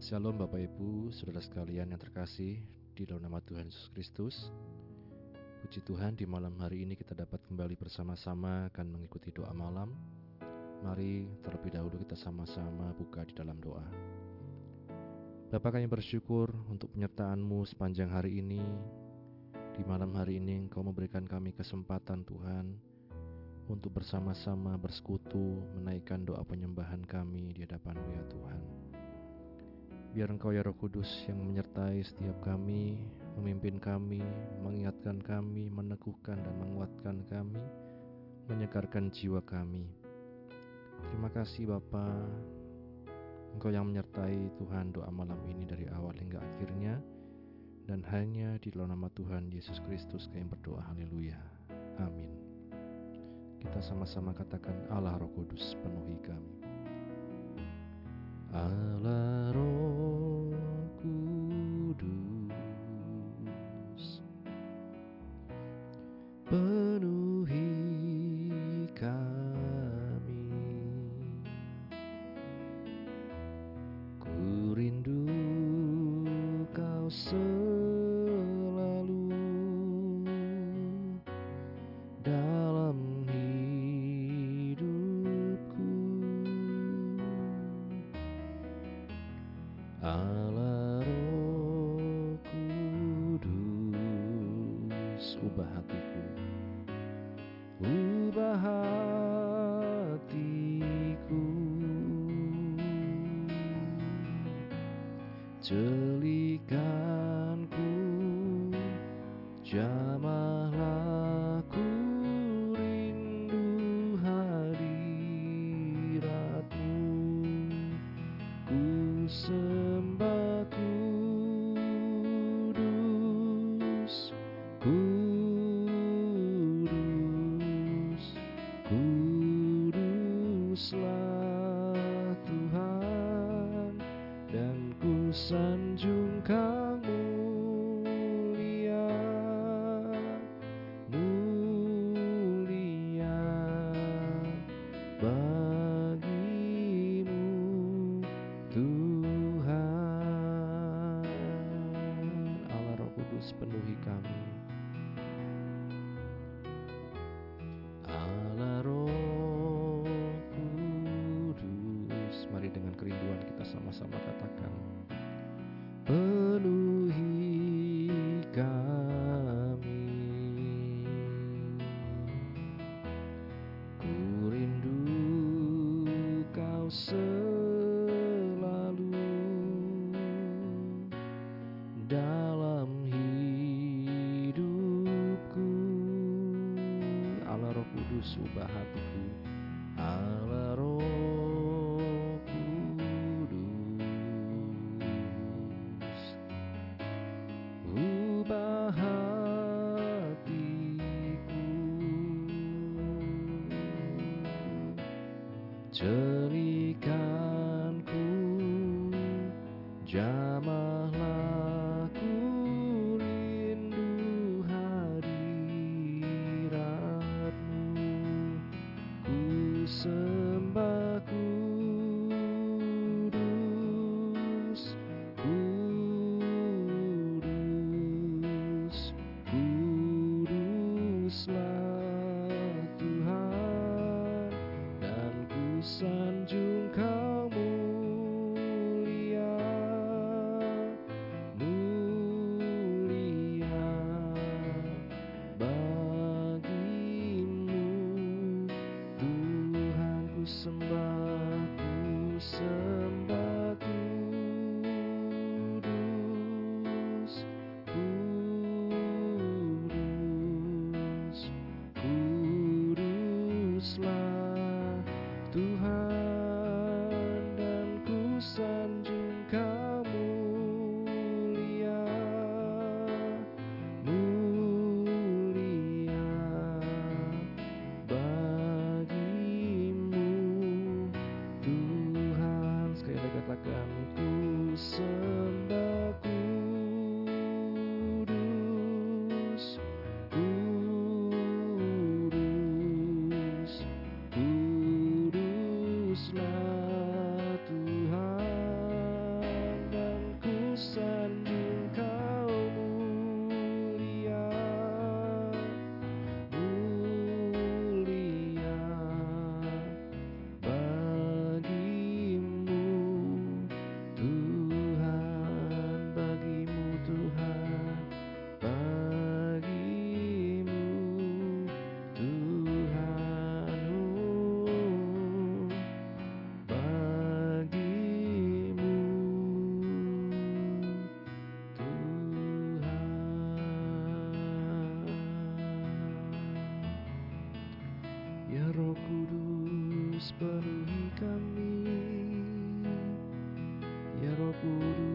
Shalom Bapak Ibu, Saudara sekalian yang terkasih di dalam nama Tuhan Yesus Kristus. Puji Tuhan di malam hari ini kita dapat kembali bersama-sama akan mengikuti doa malam. Mari terlebih dahulu kita sama-sama buka di dalam doa. Bapak kami bersyukur untuk penyertaan-Mu sepanjang hari ini. Di malam hari ini Engkau memberikan kami kesempatan Tuhan untuk bersama-sama bersekutu menaikkan doa penyembahan kami di hadapan-Mu ya Tuhan. Biar Engkau ya Roh Kudus yang menyertai setiap kami, memimpin kami, mengingatkan kami, meneguhkan dan menguatkan kami, menyegarkan jiwa kami. Terima kasih Bapa, Engkau yang menyertai Tuhan doa malam ini dari awal hingga akhirnya, dan hanya di dalam nama Tuhan Yesus Kristus kami berdoa, haleluya, amin. Kita sama-sama katakan Allah Roh Kudus penuhi kami. Allah Roh penuhi sanjung kau jelikanku jamahlah Ya Roh Kudus penuhi kami. Ya Roh Kudus.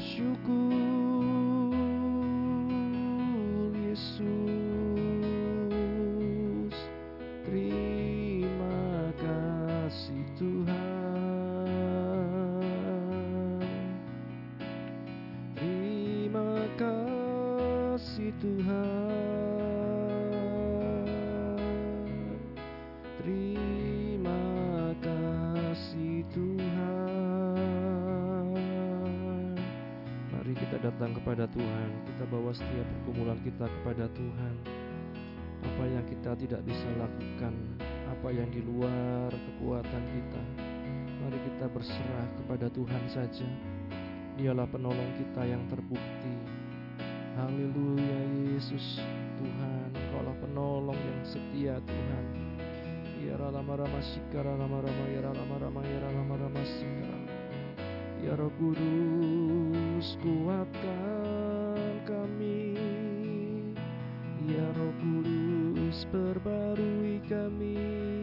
bersyukur Yesus. Kepada Tuhan, kita bawa setiap pergumulan kita kepada Tuhan. Apa yang kita tidak bisa lakukan, apa yang di luar kekuatan kita, mari kita berserah kepada Tuhan saja. Dialah penolong kita yang terbukti. Haleluya Yesus, Tuhan, Kaulah penolong yang setia Tuhan. Ya rama rama sikara rama rama ya rama rama ya rama rama sikara. Ya Roh Kudus kuatkan perbarui kami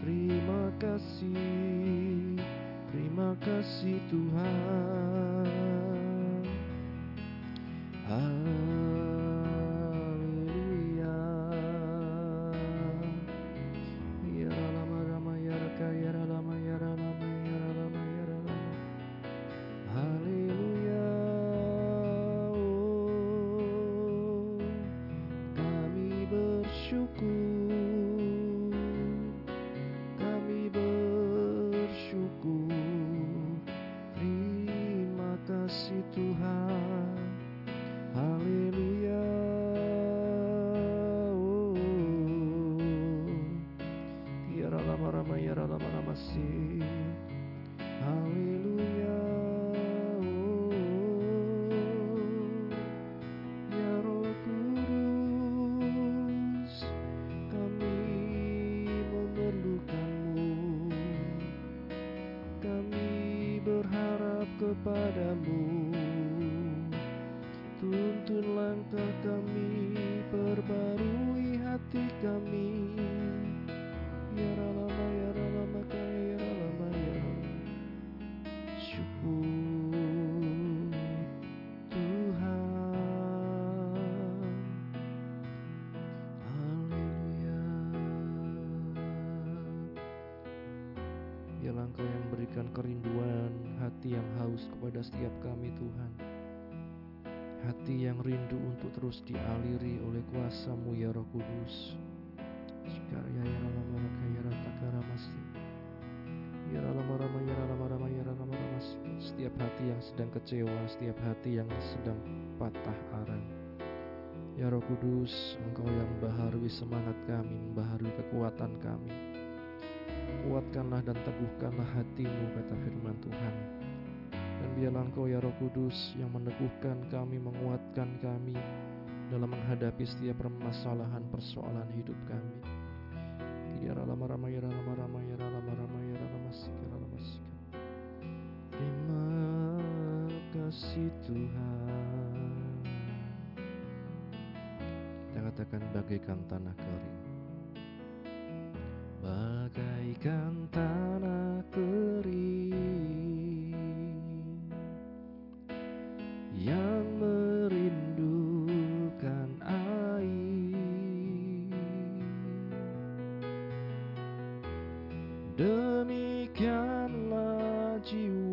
terima kasih terima kasih Tuhan haus kepada setiap kami Tuhan. Hati yang rindu untuk terus dialiri oleh kuasamu ya roh kudus. Sekarya ya ya masti Ya lama rama ya rama ya lama masti Setiap hati yang sedang kecewa Setiap hati yang sedang patah arang. Ya roh kudus Engkau yang membaharui semangat kami Membaharui kekuatan kami. Kuatkanlah dan teguhkanlah hatimu kata firman Tuhan Dan biarlah engkau ya roh kudus yang meneguhkan kami, menguatkan kami dalam menghadapi setiap permasalahan persoalan hidup kami. Terima kasih Tuhan. Kita katakan bagaikan tanah kering. Bagaikan tanah kering yang merindukan air. Demikianlah jiwaku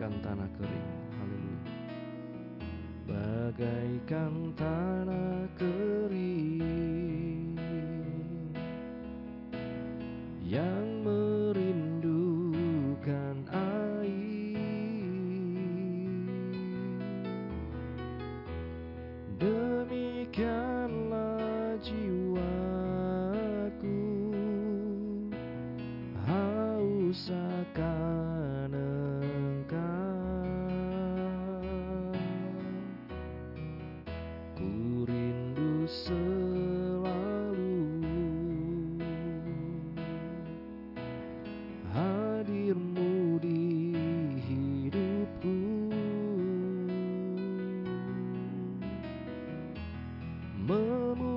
Bagaikan tanah kering. Haleluya. Bagaikan tanah kering Memulihkan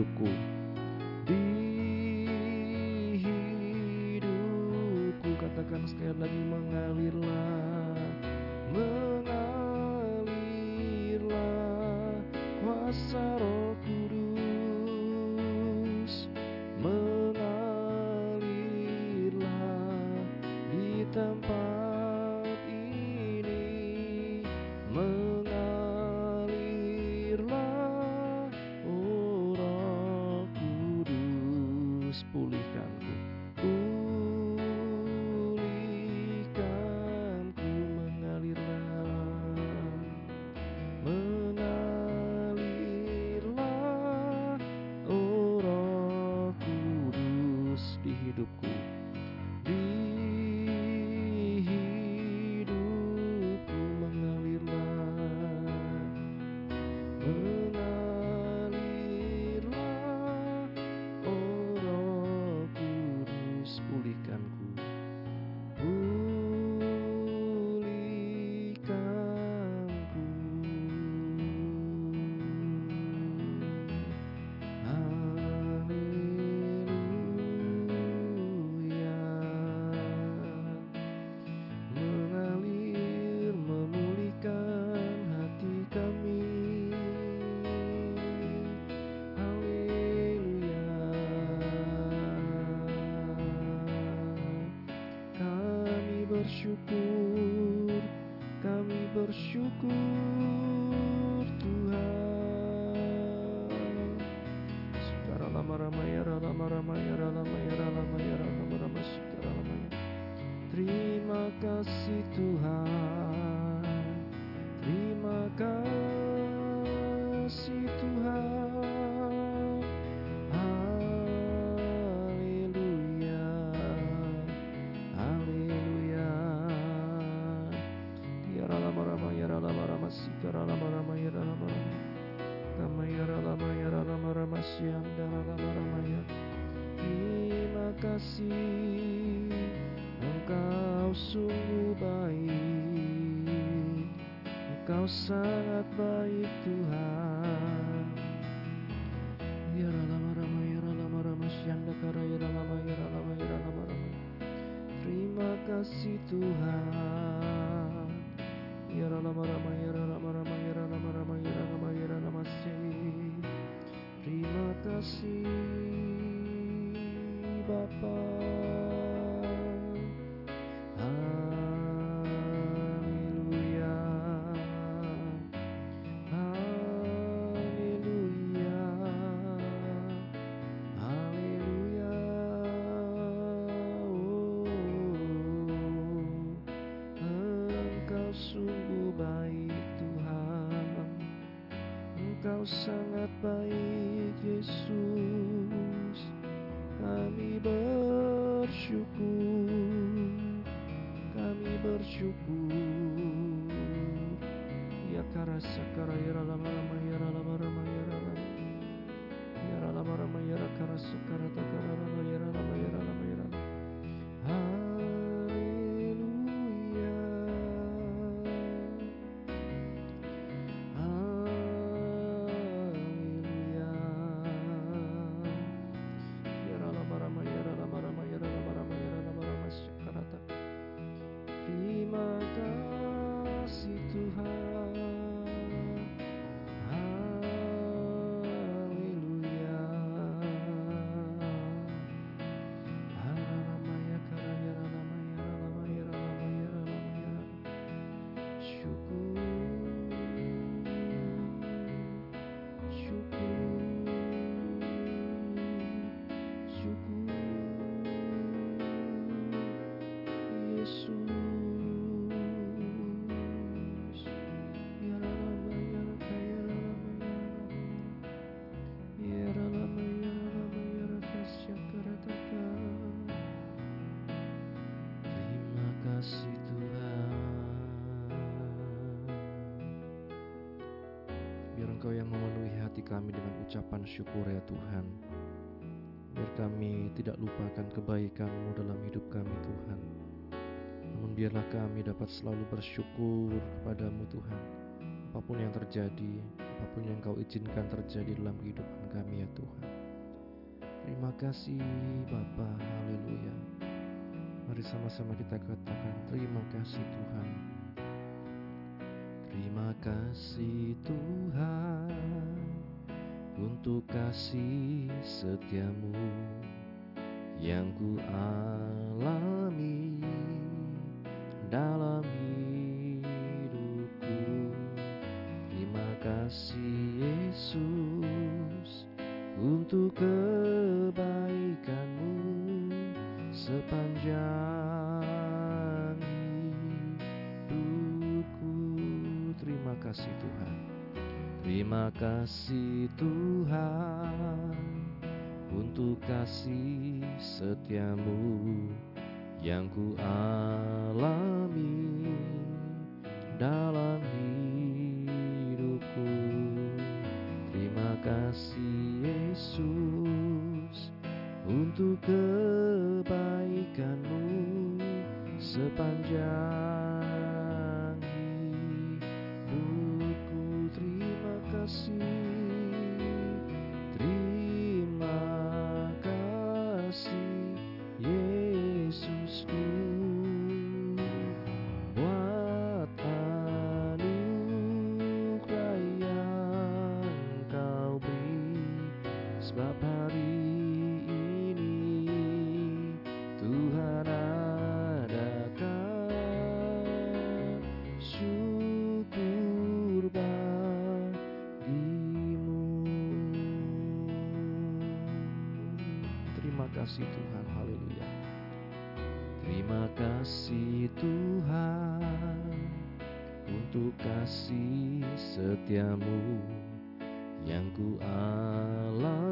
hidupku. Di hidupku Katakan sekali lagi sangat baik Tuhan. sangat baik Yesus. Engkau yang memenuhi hati kami dengan ucapan syukur ya Tuhan. Biar kami tidak lupakan kebaikan-Mu dalam hidup kami Tuhan. Namun biarlah kami dapat selalu bersyukur kepadamu Tuhan. Apa pun yang terjadi, apa pun yang Kau izinkan terjadi dalam kehidupan kami ya Tuhan. Terima kasih Bapa, haleluya. Mari sama-sama kita katakan terima kasih Tuhan kasih Tuhan untuk kasih setiamu yang ku alami dalam hidupku. Terima kasih Yesus untuk kebaikanmu sepanjang Terima kasih Tuhan untuk kasih setiamu yang ku alami dalam hidupku. Terima kasih Yesus untuk kebaikanmu sepanjang kasih Tuhan, haleluya. Terima kasih Tuhan untuk kasih setiamu yang ku alami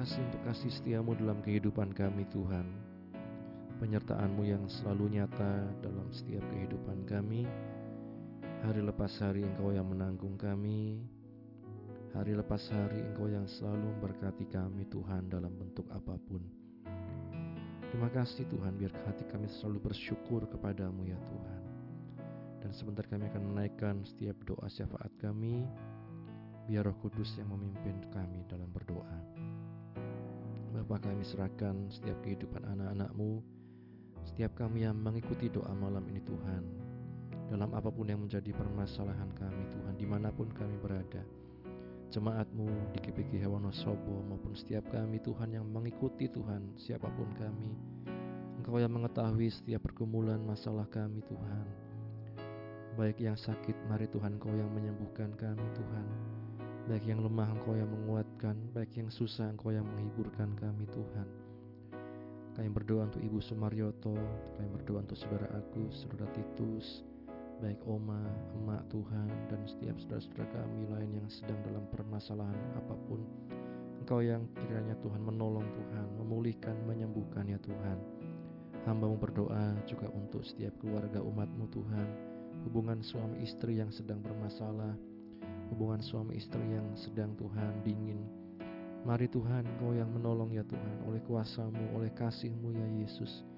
kasih untuk kasih setiamu dalam kehidupan kami Tuhan. Penyertaanmu yang selalu nyata dalam setiap kehidupan kami. Hari lepas hari Engkau yang menanggung kami. Hari lepas hari Engkau yang selalu memberkati kami Tuhan dalam bentuk apa pun. Terima kasih Tuhan biar hati kami selalu bersyukur kepadamu ya Tuhan. Dan sebentar kami akan menaikkan setiap doa syafaat kami. Biar roh kudus yang memimpin kami dalam berdoa Bapa kami serahkan setiap kehidupan anak-anakmu Setiap kami yang mengikuti doa malam ini Tuhan? Dalam apa pun yang menjadi permasalahan kami Tuhan Di mana pun kami berada Jemaatmu di GPG Hewonosobo maupun setiap kami Tuhan yang mengikuti Tuhan Siapa pun kami Engkau yang mengetahui setiap pergumulan masalah kami Tuhan. Baik yang sakit mari Tuhan Engkau yang menyembuhkan kami Tuhan Baik yang lemah Engkau yang menguatkan Baik yang susah Engkau yang menghiburkan kami Tuhan. Kami berdoa untuk Ibu Sumaryoto Kami berdoa untuk saudara Agus, saudara Titus Baik Oma, Emak Tuhan Dan setiap saudara-saudara kami lain yang sedang dalam permasalahan apa pun. Engkau yang kiranya Tuhan menolong Tuhan Memulihkan, menyembuhkan ya Tuhan. Hambamu berdoa juga untuk setiap keluarga umatmu Tuhan. Hubungan suami istri yang sedang bermasalah hubungan suami istri yang sedang Tuhan dingin. Mari Tuhan Engkau yang menolong ya Tuhan oleh kuasamu, oleh kasihmu ya Yesus.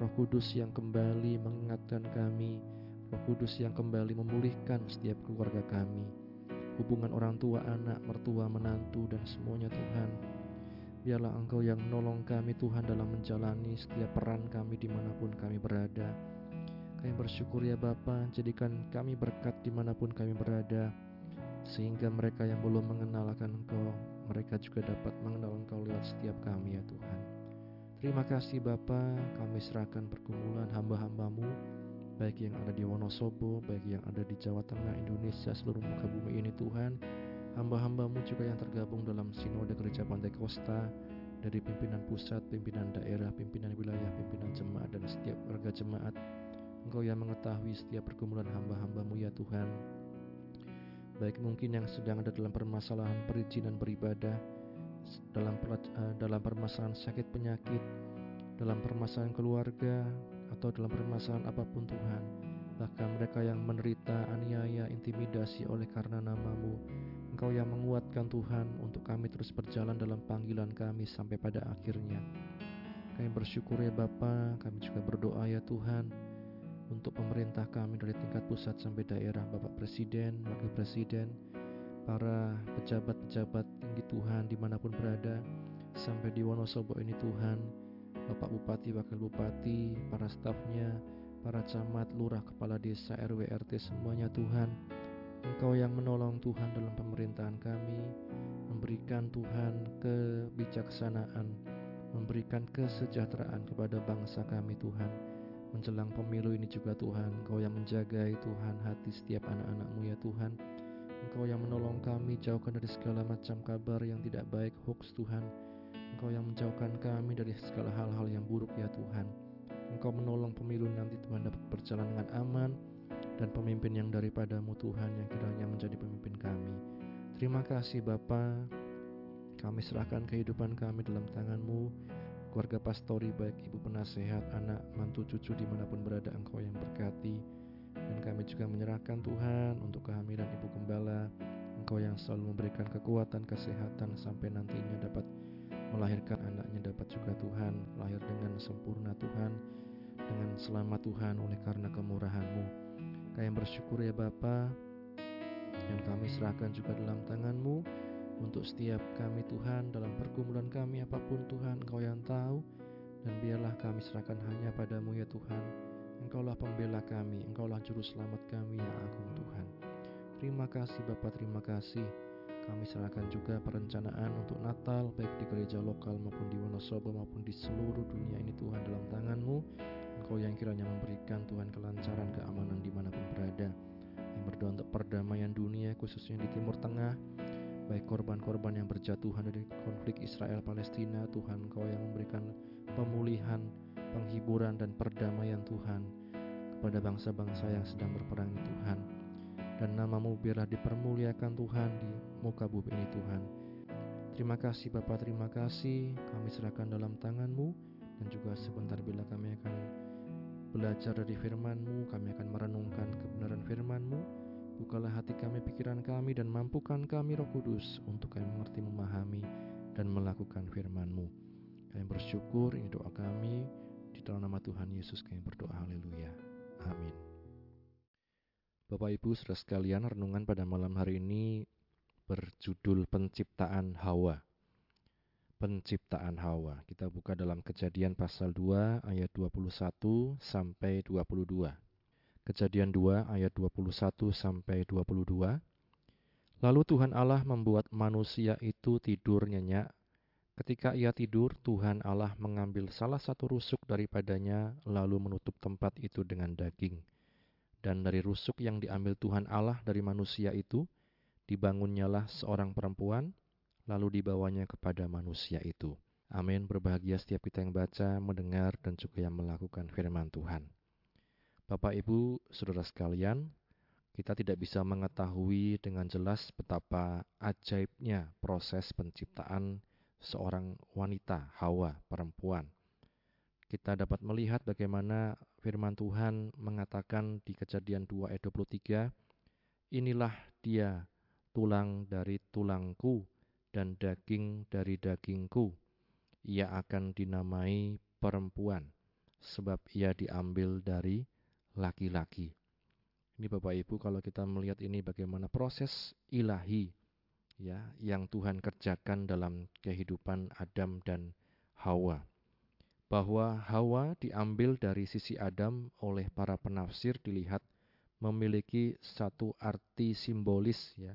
Roh Kudus yang kembali mengingatkan kami, Roh Kudus yang kembali memulihkan setiap keluarga kami. Hubungan orang tua, anak, mertua, menantu dan semuanya Tuhan. Biarlah Engkau yang menolong kami Tuhan dalam menjalani setiap peran kami di mana pun kami berada. Kami bersyukur ya Bapa, jadikan kami berkat di mana pun kami berada. Sehingga mereka yang belum mengenalkan Engkau, mereka juga dapat mengenal Engkau lewat setiap kami ya Tuhan. Terima kasih Bapa, kami serahkan pergumulan hamba-hambamu, baik yang ada di Wonosobo, baik yang ada di Jawa Tengah, Indonesia, seluruh muka bumi ini Tuhan. Hamba-hambamu juga yang tergabung dalam Sinode Gereja Pantai Kosta, dari pimpinan pusat, pimpinan daerah, pimpinan wilayah, pimpinan jemaat, dan setiap warga jemaat. Engkau yang mengetahui setiap pergumulan hamba-hambamu ya Tuhan. Baik mungkin yang sedang ada dalam permasalahan perizinan beribadah, dalam uh, dalam permasalahan sakit penyakit, dalam permasalahan keluarga, atau dalam permasalahan apa pun Tuhan. Bahkan mereka yang menderita aniaya, intimidasi oleh karena namamu, Engkau yang menguatkan Tuhan untuk kami terus berjalan dalam panggilan kami sampai pada akhirnya. Kami bersyukur ya Bapa, kami juga berdoa ya Tuhan untuk pemerintah kami dari tingkat pusat sampai daerah, Bapak Presiden, Wakil Presiden, para pejabat-pejabat tinggi Tuhan di mana pun berada, sampai di Wonosobo ini Tuhan, Bapak Bupati, Wakil Bupati, para stafnya, para camat, lurah, kepala desa, RW, RT semuanya Tuhan, Engkau yang menolong Tuhan dalam pemerintahan kami, memberikan Tuhan kebijaksanaan, memberikan kesejahteraan kepada bangsa kami Tuhan. Menjelang pemilu ini juga Tuhan, Engkau yang menjagai Tuhan hati setiap anak-anakmu ya Tuhan. Engkau yang menolong kami jauhkan dari segala macam kabar yang tidak baik, hoax Tuhan. Engkau yang menjauhkan kami dari segala hal-hal yang buruk ya Tuhan. Engkau menolong pemilu nanti Tuhan dapat berjalan dengan aman, dan pemimpin yang daripadamu Tuhan yang kiranya menjadi pemimpin kami. Terima kasih Bapa, kami serahkan kehidupan kami dalam tanganmu, keluarga pastori baik ibu penasehat, anak, mantu, cucu di mana pun berada engkau yang berkati, dan kami juga menyerahkan Tuhan untuk kehamilan ibu gembala, engkau yang selalu memberikan kekuatan, kesehatan sampai nantinya dapat melahirkan anaknya dapat juga Tuhan lahir dengan sempurna Tuhan dengan selamat Tuhan oleh karena kemurahan-Mu. Kami bersyukur ya Bapa dan kami serahkan juga dalam tanganmu untuk setiap kami Tuhan dalam pergumulan kami apa pun Tuhan Engkau yang tahu dan biarlah kami serahkan hanya padamu ya Tuhan. Engkaulah pembela kami Engkaulah juru selamat kami yang agung Tuhan. Terima kasih Bapak terima kasih. Kami serahkan juga perencanaan untuk Natal baik di gereja lokal maupun di Wonosobo maupun di seluruh dunia ini Tuhan dalam tanganmu. Engkau yang kiranya memberikan Tuhan kelancaran keamanan di mana pun berada. Yang berdoa untuk perdamaian dunia khususnya di Timur Tengah Baik korban-korban yang berjatuhan dari konflik Israel-Palestina Tuhan Engkau yang memberikan pemulihan, penghiburan dan perdamaian Tuhan Kepada bangsa-bangsa yang sedang berperang ini Tuhan. Dan namamu biarlah dipermuliakan Tuhan di muka bumi ini Tuhan. Terima kasih Bapak, terima kasih. Kami serahkan dalam tanganmu. Dan juga sebentar bila kami akan belajar dari firman-Mu, kami akan merenungkan kebenaran firman-Mu. Bukalah hati kami, pikiran kami, dan mampukan kami roh kudus untuk kami mengerti, memahami, dan melakukan firman-Mu. Kami bersyukur, ini doa kami, di dalam nama Tuhan Yesus kami berdoa, haleluya. Amin. Bapak Ibu saudara sekalian, renungan pada malam hari ini berjudul penciptaan Hawa penciptaan Hawa. Kita buka dalam Kejadian pasal 2 ayat 21 sampai 22. Kejadian 2 ayat 21 sampai 22. Lalu Tuhan Allah membuat manusia itu tidur nyenyak. Ketika ia tidur, Tuhan Allah mengambil salah satu rusuk daripadanya, lalu menutup tempat itu dengan daging. Dan dari rusuk yang diambil Tuhan Allah dari manusia itu, dibangunnyalah seorang perempuan, lalu dibawanya kepada manusia itu. Amin. Berbahagia setiap kita yang baca, mendengar, dan juga yang melakukan firman Tuhan. Bapak, Ibu, saudara sekalian, kita tidak bisa mengetahui dengan jelas betapa ajaibnya proses penciptaan seorang wanita, Hawa, perempuan. Kita dapat melihat bagaimana firman Tuhan mengatakan di kejadian 2 ayat 23, Inilah dia tulang dari tulangku dan daging dari dagingku. Ia akan dinamai perempuan, sebab ia diambil dari laki-laki. Ini Bapak Ibu kalau kita melihat ini bagaimana proses ilahi ya yang Tuhan kerjakan dalam kehidupan Adam dan Hawa. Bahwa Hawa diambil dari sisi Adam oleh para penafsir dilihat memiliki satu arti simbolis ya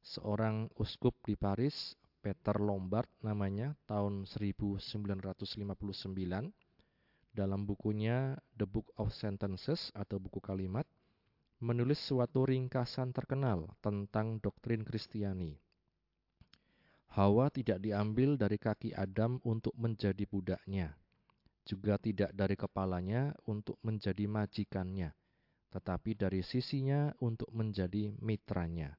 seorang uskup di Paris, Peter Lombard namanya, tahun 1959 dalam bukunya The Book of Sentences atau buku kalimat menulis suatu ringkasan terkenal tentang doktrin Kristiani. Hawa tidak diambil dari kaki Adam untuk menjadi budaknya, juga tidak dari kepalanya untuk menjadi majikannya, tetapi dari sisinya untuk menjadi mitranya.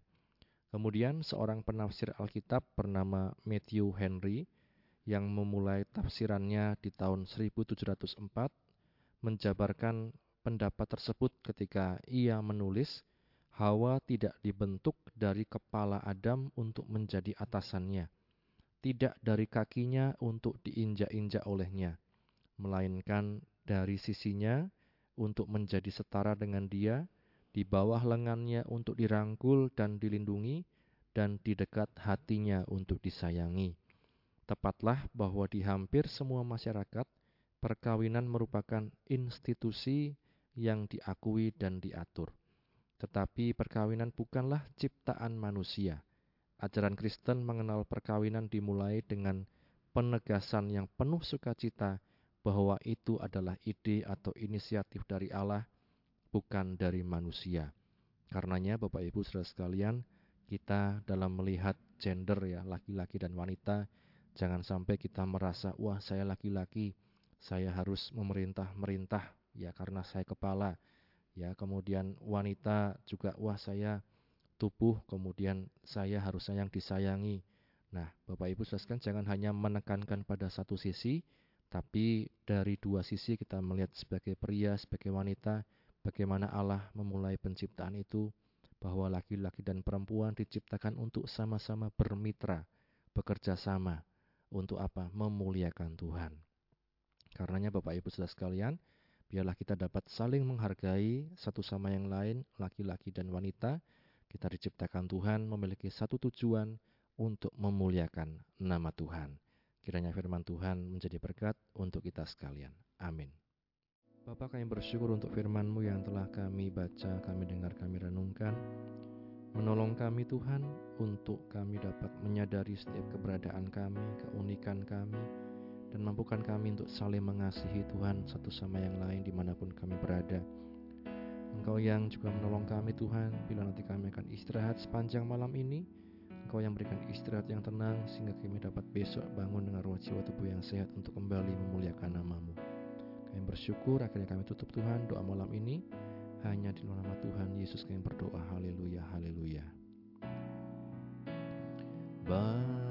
Kemudian seorang penafsir Alkitab bernama Matthew Henry yang memulai tafsirannya di tahun 1704 menjabarkan pendapat tersebut ketika ia menulis Hawa tidak dibentuk dari kepala Adam untuk menjadi atasannya, tidak dari kakinya untuk diinjak-injak olehnya, melainkan dari sisinya untuk menjadi setara dengan dia, di bawah lengannya untuk dirangkul dan dilindungi, dan di dekat hatinya untuk disayangi. Tepatlah bahwa di hampir semua masyarakat, perkawinan merupakan institusi yang diakui dan diatur. Tetapi perkawinan bukanlah ciptaan manusia. Ajaran Kristen mengenal perkawinan dimulai dengan penegasan yang penuh sukacita bahwa itu adalah ide atau inisiatif dari Allah, bukan dari manusia. Karenanya Bapak Ibu Saudara sekalian, kita dalam melihat gender ya, laki-laki dan wanita, jangan sampai kita merasa, wah saya laki-laki, saya harus memerintah-merintah ya karena saya kepala. Ya, kemudian wanita juga wah saya tubuh, kemudian saya harus sayang disayangi. Nah, Bapak Ibu sekalian jangan hanya menekankan pada satu sisi, tapi dari dua sisi kita melihat sebagai pria, sebagai wanita, bagaimana Allah memulai penciptaan itu bahwa laki-laki dan perempuan diciptakan untuk sama-sama bermitra, bekerja sama. Untuk apa? Memuliakan Tuhan. Karenanya Bapak Ibu Saudara sekalian, Biarlah kita dapat saling menghargai satu sama yang lain, laki-laki dan wanita. Kita diciptakan Tuhan memiliki satu tujuan untuk memuliakan nama Tuhan. Kiranya firman Tuhan menjadi berkat untuk kita sekalian. Amin. Bapak kami bersyukur untuk firman-Mu yang telah kami baca, kami dengar, kami renungkan. Menolong kami Tuhan untuk kami dapat menyadari setiap keberadaan kami, keunikan kami, dan mampukan kami untuk saling mengasihi Tuhan satu sama yang lain di mana pun kami berada. Engkau yang juga menolong kami Tuhan bila nanti kami akan istirahat sepanjang malam ini. Engkau yang berikan istirahat yang tenang sehingga kami dapat besok bangun dengan ruang jiwa tubuh yang sehat untuk kembali memuliakan namamu. Kami bersyukur akhirnya kami tutup Tuhan doa malam ini hanya di nama Tuhan Yesus kami berdoa haleluya haleluya. Bapa